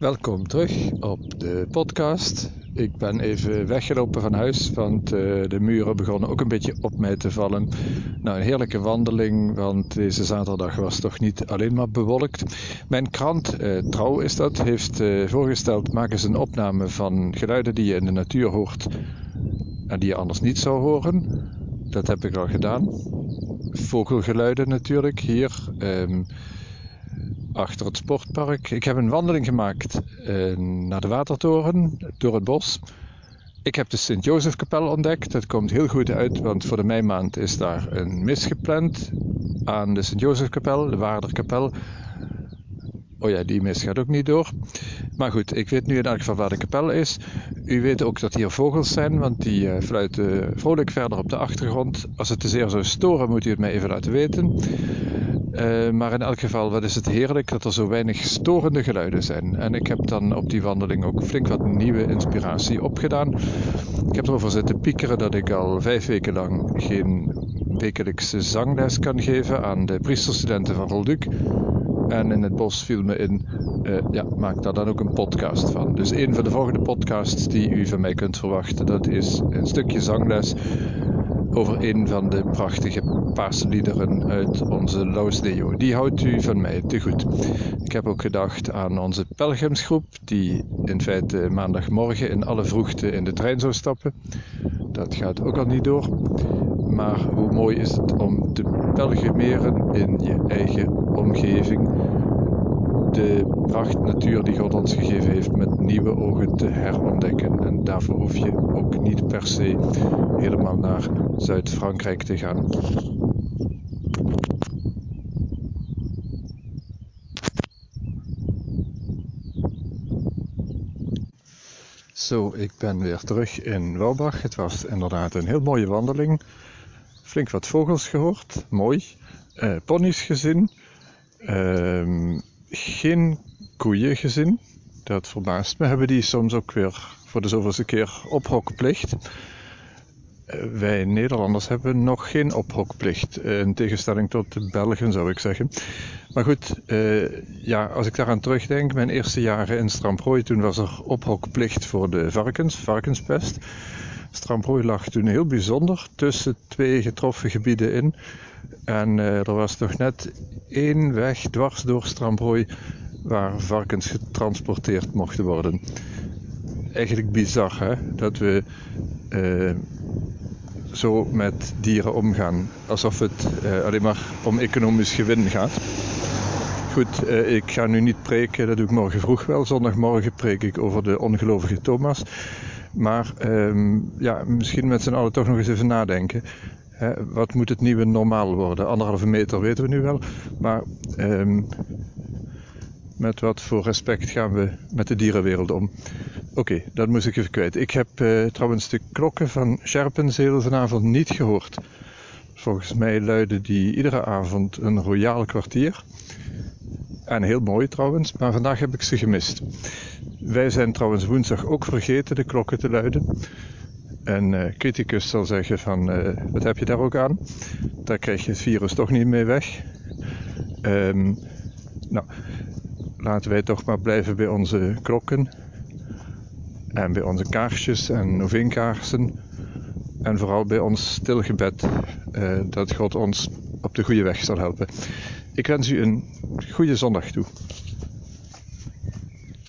Welkom terug op de podcast. Ik ben even weggelopen van huis, want uh, de muren begonnen ook een beetje op mij te vallen. Nou, een heerlijke wandeling, want deze zaterdag was toch niet alleen maar bewolkt. Mijn krant, uh, Trouw is dat, heeft uh, voorgesteld: maak eens een opname van geluiden die je in de natuur hoort en die je anders niet zou horen. Dat heb ik al gedaan. Vogelgeluiden natuurlijk hier. Um, achter het sportpark. Ik heb een wandeling gemaakt uh, naar de Watertoren door het bos. Ik heb de Sint-Jozefkapel ontdekt. Dat komt heel goed uit, want voor de meimaand is daar een mis gepland aan de Sint-Jozefkapel, de Waarderkapel. Oh ja, die mis gaat ook niet door. Maar goed, ik weet nu in elk geval waar de kapel is. U weet ook dat hier vogels zijn, want die uh, fluiten vrolijk verder op de achtergrond. Als het te zeer zou storen, moet u het mij even laten weten. Uh, maar in elk geval, wat is het heerlijk dat er zo weinig storende geluiden zijn. En ik heb dan op die wandeling ook flink wat nieuwe inspiratie opgedaan. Ik heb erover zitten piekeren dat ik al vijf weken lang geen wekelijkse zangles kan geven aan de priesterstudenten van Rolduc. En in het bos viel me in, uh, ja, maak daar dan ook een podcast van. Dus een van de volgende podcasts die u van mij kunt verwachten, dat is een stukje zangles over een van de prachtige paasliederen uit onze Lausdeo. Die houdt u van mij te goed. Ik heb ook gedacht aan onze pelgrimsgroep, die in feite maandagmorgen in alle vroegte in de trein zou stappen. Dat gaat ook al niet door. Maar hoe mooi is het om te pelgrimeren in je eigen omgeving. De prachtnatuur die God ons gegeven heeft met nieuwe ogen te herontdekken. En daarvoor hoef je ook niet per se helemaal naar Zuid-Frankrijk te gaan. Zo, ik ben weer terug in Wouwbach. Het was inderdaad een heel mooie wandeling. Flink wat vogels gehoord, mooi. Uh, ponies gezien. Uh, geen koeien gezien. Dat verbaast me. Hebben die soms ook weer voor de zoveelste keer ophokplicht? Uh, wij Nederlanders hebben nog geen ophokplicht. in tegenstelling tot de Belgen zou ik zeggen. Maar goed, ja, als ik daaraan terugdenk, mijn eerste jaren in Stramprooi, toen was er ophokplicht voor de varkens, varkenspest. Stramprooi lag toen heel bijzonder tussen twee getroffen gebieden in. En uh, er was nog net één weg dwars door Stramprooi waar varkens getransporteerd mochten worden. Eigenlijk bizar, hè? Dat we uh, zo met dieren omgaan. Alsof het uh, alleen maar om economisch gewin gaat. Goed, uh, ik ga nu niet preken, dat doe ik morgen vroeg wel. Zondagmorgen preek ik over de ongelovige Thomas. Maar um, ja, misschien met z'n allen toch nog eens even nadenken. Wat moet het nieuwe normaal worden? Anderhalve meter weten we nu wel. Maar um, met wat voor respect gaan we met de dierenwereld om? Oké, dat moest ik even kwijt. Ik heb uh, trouwens de klokken van Scherpenzeel vanavond niet gehoord. Volgens mij luiden die iedere avond een royaal kwartier. En heel mooi trouwens, maar vandaag heb ik ze gemist. Wij zijn trouwens woensdag ook vergeten de klokken te luiden. En uh, criticus zal zeggen van, uh, wat heb je daar ook aan? Daar krijg je het virus toch niet mee weg. Um, nou, laten wij toch maar blijven bij onze klokken. En bij onze kaarsjes en novenkaarsen. En vooral bij ons stilgebed. Uh, dat God ons op de goede weg zal helpen. Ik wens u een goede zondag toe.